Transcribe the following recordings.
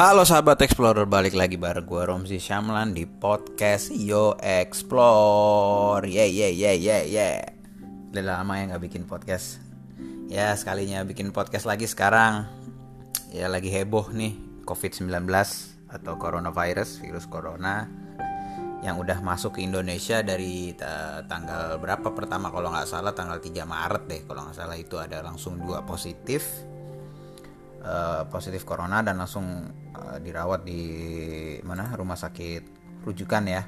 Halo sahabat Explorer, balik lagi bareng gue Romzi Syamlan di podcast Yo Explore. Ye ye ye ye ye Udah lama ya gak bikin podcast. Ya sekalinya bikin podcast lagi sekarang. Ya lagi heboh nih COVID-19 atau coronavirus, virus corona yang udah masuk ke Indonesia dari tanggal berapa pertama kalau nggak salah tanggal 3 Maret deh kalau nggak salah. Itu ada langsung dua positif uh, positif corona dan langsung uh, dirawat di mana rumah sakit rujukan ya.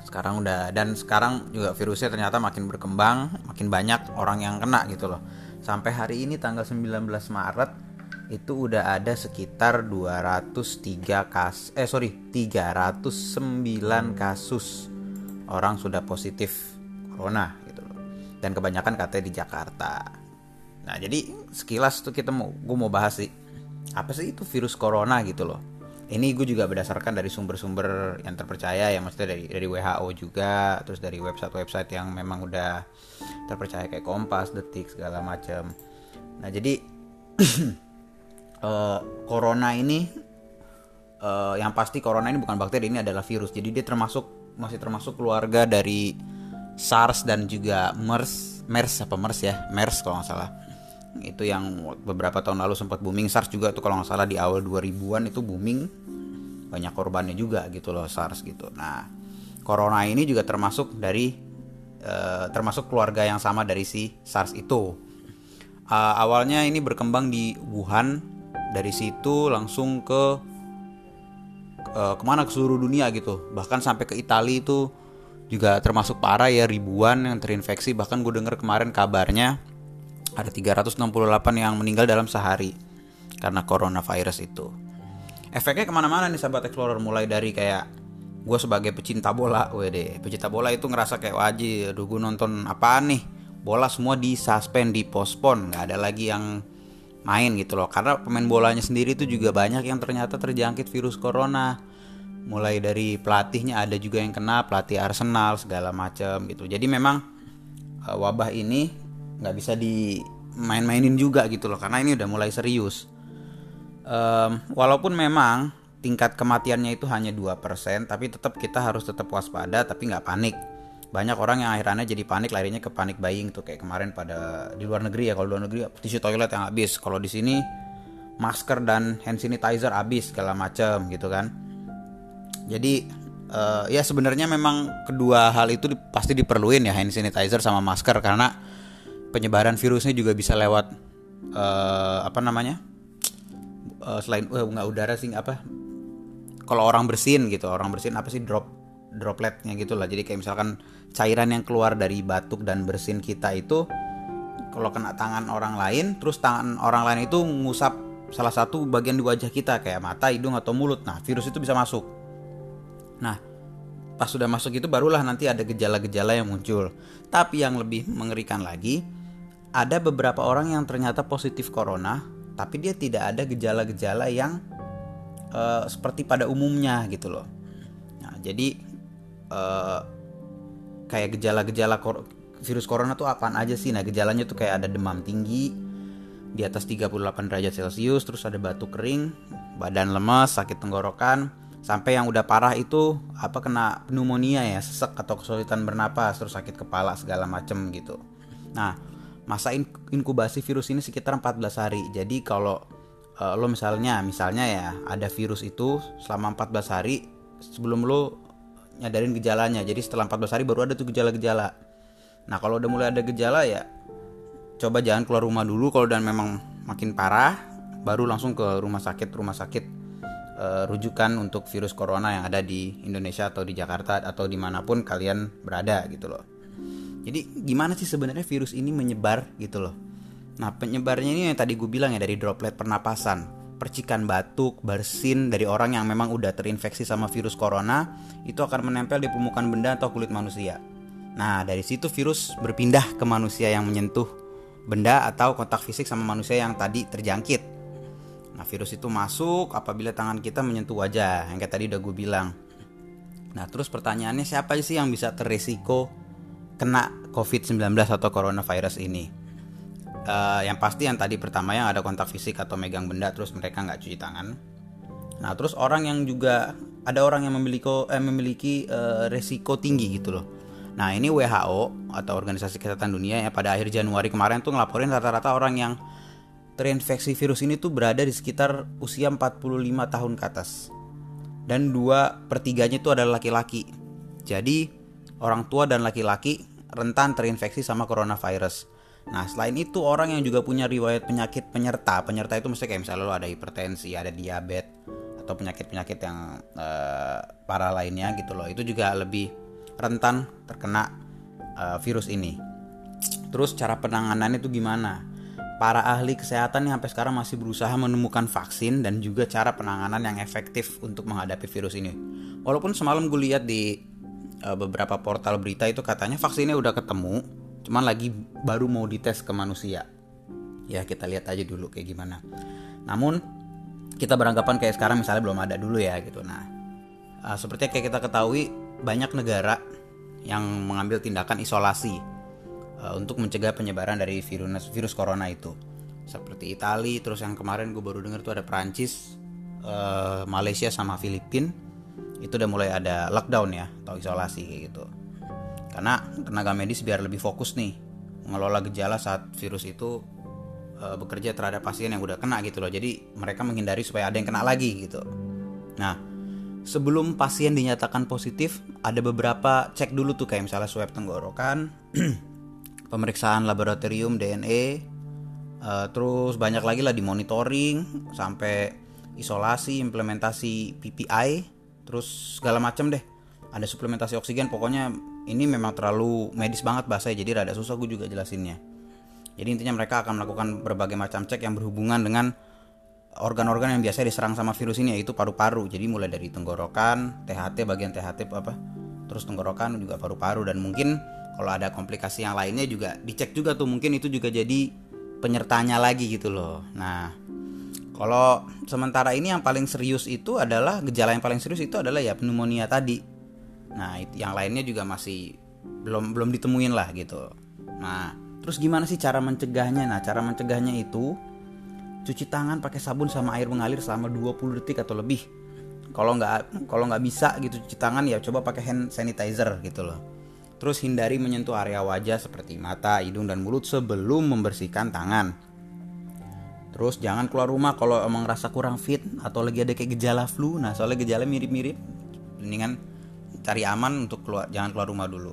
Sekarang udah dan sekarang juga virusnya ternyata makin berkembang makin banyak orang yang kena gitu loh. Sampai hari ini tanggal 19 Maret itu udah ada sekitar 203 kas eh sorry 309 kasus orang sudah positif corona gitu loh. Dan kebanyakan katanya di Jakarta nah jadi sekilas tuh kita mau gue mau bahas sih apa sih itu virus corona gitu loh. Ini gue juga berdasarkan dari sumber-sumber yang terpercaya ya maksudnya dari dari WHO juga terus dari website-website yang memang udah terpercaya kayak Kompas, Detik segala macam. Nah jadi uh, corona ini uh, yang pasti corona ini bukan bakteri ini adalah virus. Jadi dia termasuk masih termasuk keluarga dari SARS dan juga MERS MERS apa MERS ya? MERS kalau nggak salah itu yang beberapa tahun lalu sempat booming. SARS juga tuh kalau nggak salah di awal 2000-an itu booming. Banyak korbannya juga gitu loh SARS gitu. Nah corona ini juga termasuk dari uh, termasuk keluarga yang sama dari si SARS itu. Uh, awalnya ini berkembang di Wuhan. Dari situ langsung ke uh, ke mana? Ke seluruh dunia gitu. Bahkan sampai ke Italia itu juga termasuk parah ya ribuan yang terinfeksi. Bahkan gue denger kemarin kabarnya ada 368 yang meninggal dalam sehari karena coronavirus itu. Efeknya ke mana-mana nih sahabat explorer. Mulai dari kayak gue sebagai pecinta bola wede pecinta bola itu ngerasa kayak wajib aduh gue nonton apaan nih? Bola semua di suspend di postpone nggak ada lagi yang main gitu loh. Karena pemain bolanya sendiri itu juga banyak yang ternyata terjangkit virus corona. Mulai dari pelatihnya ada juga yang kena pelatih Arsenal segala macam gitu. Jadi memang uh, wabah ini nggak bisa dimain-mainin juga gitu loh karena ini udah mulai serius. Um, walaupun memang tingkat kematiannya itu hanya 2% tapi tetap kita harus tetap waspada tapi nggak panik. Banyak orang yang akhirnya jadi panik larinya ke panik buying tuh kayak kemarin pada di luar negeri ya kalau luar negeri tisu toilet yang habis. Kalau di sini masker dan hand sanitizer habis segala macam gitu kan. Jadi uh, ya sebenarnya memang kedua hal itu pasti diperluin ya hand sanitizer sama masker karena penyebaran virusnya juga bisa lewat uh, apa namanya? Uh, selain uh, nggak udara sih apa? Kalau orang bersin gitu orang bersin apa sih drop dropletnya gitu lah. Jadi kayak misalkan cairan yang keluar dari batuk dan bersin kita itu kalau kena tangan orang lain terus tangan orang lain itu ngusap salah satu bagian di wajah kita kayak mata hidung atau mulut. Nah virus itu bisa masuk. Nah pas sudah masuk itu barulah nanti ada gejala-gejala yang muncul. Tapi yang lebih mengerikan lagi ada beberapa orang yang ternyata positif corona tapi dia tidak ada gejala-gejala yang uh, seperti pada umumnya gitu loh nah jadi uh, kayak gejala-gejala kor virus corona tuh apaan aja sih? Nah, gejalanya tuh kayak ada demam tinggi di atas 38 derajat Celcius, terus ada batuk kering, badan lemas, sakit tenggorokan, sampai yang udah parah itu apa kena pneumonia ya, sesek atau kesulitan bernapas, terus sakit kepala segala macem gitu. Nah, masa inkubasi virus ini sekitar 14 hari. Jadi kalau uh, lo misalnya misalnya ya ada virus itu selama 14 hari sebelum lo nyadarin gejalanya. Jadi setelah 14 hari baru ada tuh gejala-gejala. Nah kalau udah mulai ada gejala ya coba jangan keluar rumah dulu kalau dan memang makin parah baru langsung ke rumah sakit. Rumah sakit e, rujukan untuk virus corona yang ada di Indonesia atau di Jakarta atau di mana pun kalian berada gitu loh jadi gimana sih sebenarnya virus ini menyebar gitu loh nah penyebarnya ini yang tadi gue bilang ya dari droplet pernapasan percikan batuk, bersin dari orang yang memang udah terinfeksi sama virus corona itu akan menempel di permukaan benda atau kulit manusia. Nah, dari situ virus berpindah ke manusia yang menyentuh benda atau kontak fisik sama manusia yang tadi terjangkit. Nah, virus itu masuk apabila tangan kita menyentuh wajah, yang kayak tadi udah gue bilang. Nah, terus pertanyaannya siapa sih yang bisa terresiko kena COVID-19 atau coronavirus ini? uh, yang pasti yang tadi pertama yang ada kontak fisik atau megang benda terus mereka nggak cuci tangan Nah, terus orang yang juga ada orang yang memiliki eh, memiliki eh, resiko tinggi gitu loh. Nah, ini WHO atau Organisasi Kesehatan Dunia ya pada akhir Januari kemarin tuh ngelaporin rata-rata orang yang terinfeksi virus ini tuh berada di sekitar usia 45 tahun ke atas. Dan dua pertiganya itu adalah laki-laki. Jadi, orang tua dan laki-laki rentan terinfeksi sama coronavirus. Nah, selain itu orang yang juga punya riwayat penyakit penyerta, penyerta itu mesti kayak misalnya lo ada hipertensi, ada diabetes atau penyakit-penyakit yang uh, parah lainnya gitu loh. Itu juga lebih rentan terkena uh, virus ini. Terus cara penanganannya itu gimana? Para ahli kesehatan yang sampai sekarang masih berusaha menemukan vaksin dan juga cara penanganan yang efektif untuk menghadapi virus ini. Walaupun semalam gue lihat di uh, beberapa portal berita itu katanya vaksinnya udah ketemu, cuman lagi baru mau dites ke manusia. Ya kita lihat aja dulu kayak gimana. Namun kita beranggapan kayak sekarang misalnya belum ada dulu ya gitu. Nah, uh, seperti kayak kita ketahui banyak negara yang mengambil tindakan isolasi uh, untuk mencegah penyebaran dari virus virus corona itu. Seperti Italia, terus yang kemarin gue baru dengar tuh ada Prancis, uh, Malaysia sama Filipina itu udah mulai ada lockdown ya atau isolasi kayak gitu. Karena tenaga medis biar lebih fokus nih mengelola gejala saat virus itu uh, bekerja terhadap pasien yang udah kena gitu loh. Jadi mereka menghindari supaya ada yang kena lagi gitu. Nah, sebelum pasien dinyatakan positif, ada beberapa cek dulu tuh kayak misalnya swab tenggorokan, pemeriksaan laboratorium DNA, uh, terus banyak lagi lah di monitoring sampai isolasi, implementasi PPI, terus segala macam deh. Ada suplementasi oksigen, pokoknya ini memang terlalu medis banget bahasanya, jadi rada susah gue juga jelasinnya. Jadi intinya mereka akan melakukan berbagai macam cek yang berhubungan dengan organ-organ yang biasa diserang sama virus ini yaitu paru-paru. Jadi mulai dari tenggorokan, THT bagian THT apa, terus tenggorokan juga paru-paru dan mungkin kalau ada komplikasi yang lainnya juga dicek juga tuh mungkin itu juga jadi penyertanya lagi gitu loh. Nah, kalau sementara ini yang paling serius itu adalah gejala yang paling serius itu adalah ya pneumonia tadi. Nah, yang lainnya juga masih belum belum ditemuin lah gitu. Nah, terus gimana sih cara mencegahnya? Nah, cara mencegahnya itu cuci tangan pakai sabun sama air mengalir selama 20 detik atau lebih kalau nggak kalau nggak bisa gitu cuci tangan ya coba pakai hand sanitizer gitu loh terus hindari menyentuh area wajah seperti mata hidung dan mulut sebelum membersihkan tangan terus jangan keluar rumah kalau emang rasa kurang fit atau lagi ada kayak gejala flu. Nah soalnya gejala mirip-mirip. Mendingan cari aman untuk keluar jangan keluar rumah dulu.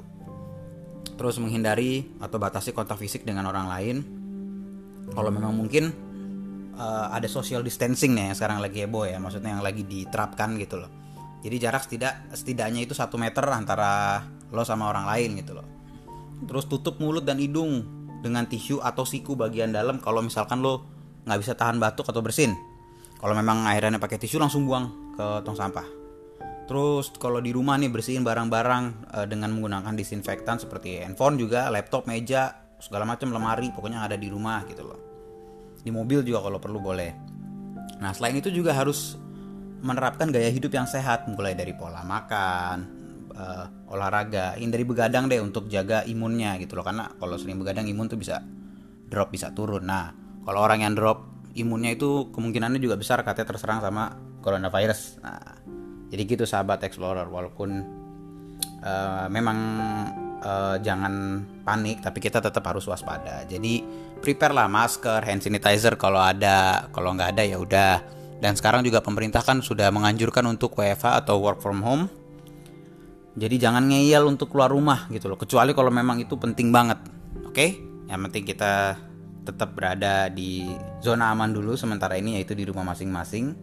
Terus menghindari atau batasi kontak fisik dengan orang lain. Kalau memang mungkin uh, ada social distancing nih yang sekarang lagi heboh ya. Maksudnya yang lagi diterapkan gitu loh. Jadi jarak setidak setidaknya itu satu meter antara lo sama orang lain gitu loh. Terus tutup mulut dan hidung dengan tisu atau siku bagian dalam. Kalau misalkan lo nggak bisa tahan batuk atau bersin kalau memang akhirnya pakai tisu langsung buang ke tong sampah terus kalau di rumah nih bersihin barang-barang uh, dengan menggunakan disinfektan seperti handphone juga laptop meja segala macam lemari pokoknya ada di rumah gitu loh di mobil juga kalau perlu boleh. Nah, selain itu juga harus menerapkan gaya hidup yang sehat, mulai dari pola makan, uh, olahraga, hindari begadang deh untuk jaga imunnya gitu loh. Karena kalau sering begadang imun tuh bisa drop, bisa turun. Nah, kalau orang yang drop imunnya itu kemungkinannya juga besar katanya terserang sama coronavirus. Nah, jadi gitu sahabat explorer, walaupun uh, memang uh, jangan panik tapi kita tetap harus waspada. Jadi prepare lah masker hand sanitizer. Kalau ada kalau nggak ada ya udah. Dan sekarang juga pemerintah kan sudah menganjurkan untuk WFH atau work from home. Jadi jangan ngeyel untuk keluar rumah gitu loh. Kecuali kalau memang itu penting banget oke? Okay? yang penting kita tetap berada di zona aman dulu sementara ini yaitu di rumah masing-masing.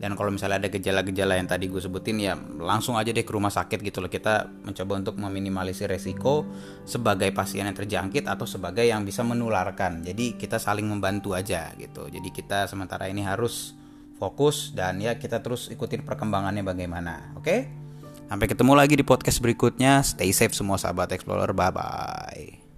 Dan kalau misalnya ada gejala-gejala yang tadi gue sebutin ya langsung aja deh ke rumah sakit gitu loh. Kita mencoba untuk meminimalisir resiko sebagai pasien yang terjangkit atau sebagai yang bisa menularkan. Jadi kita saling membantu aja gitu. Jadi kita sementara ini harus fokus dan ya kita terus ikutin perkembangannya bagaimana. Oke? Okay? sampai ketemu lagi di podcast berikutnya. Stay safe semua sahabat explorer. Bye bye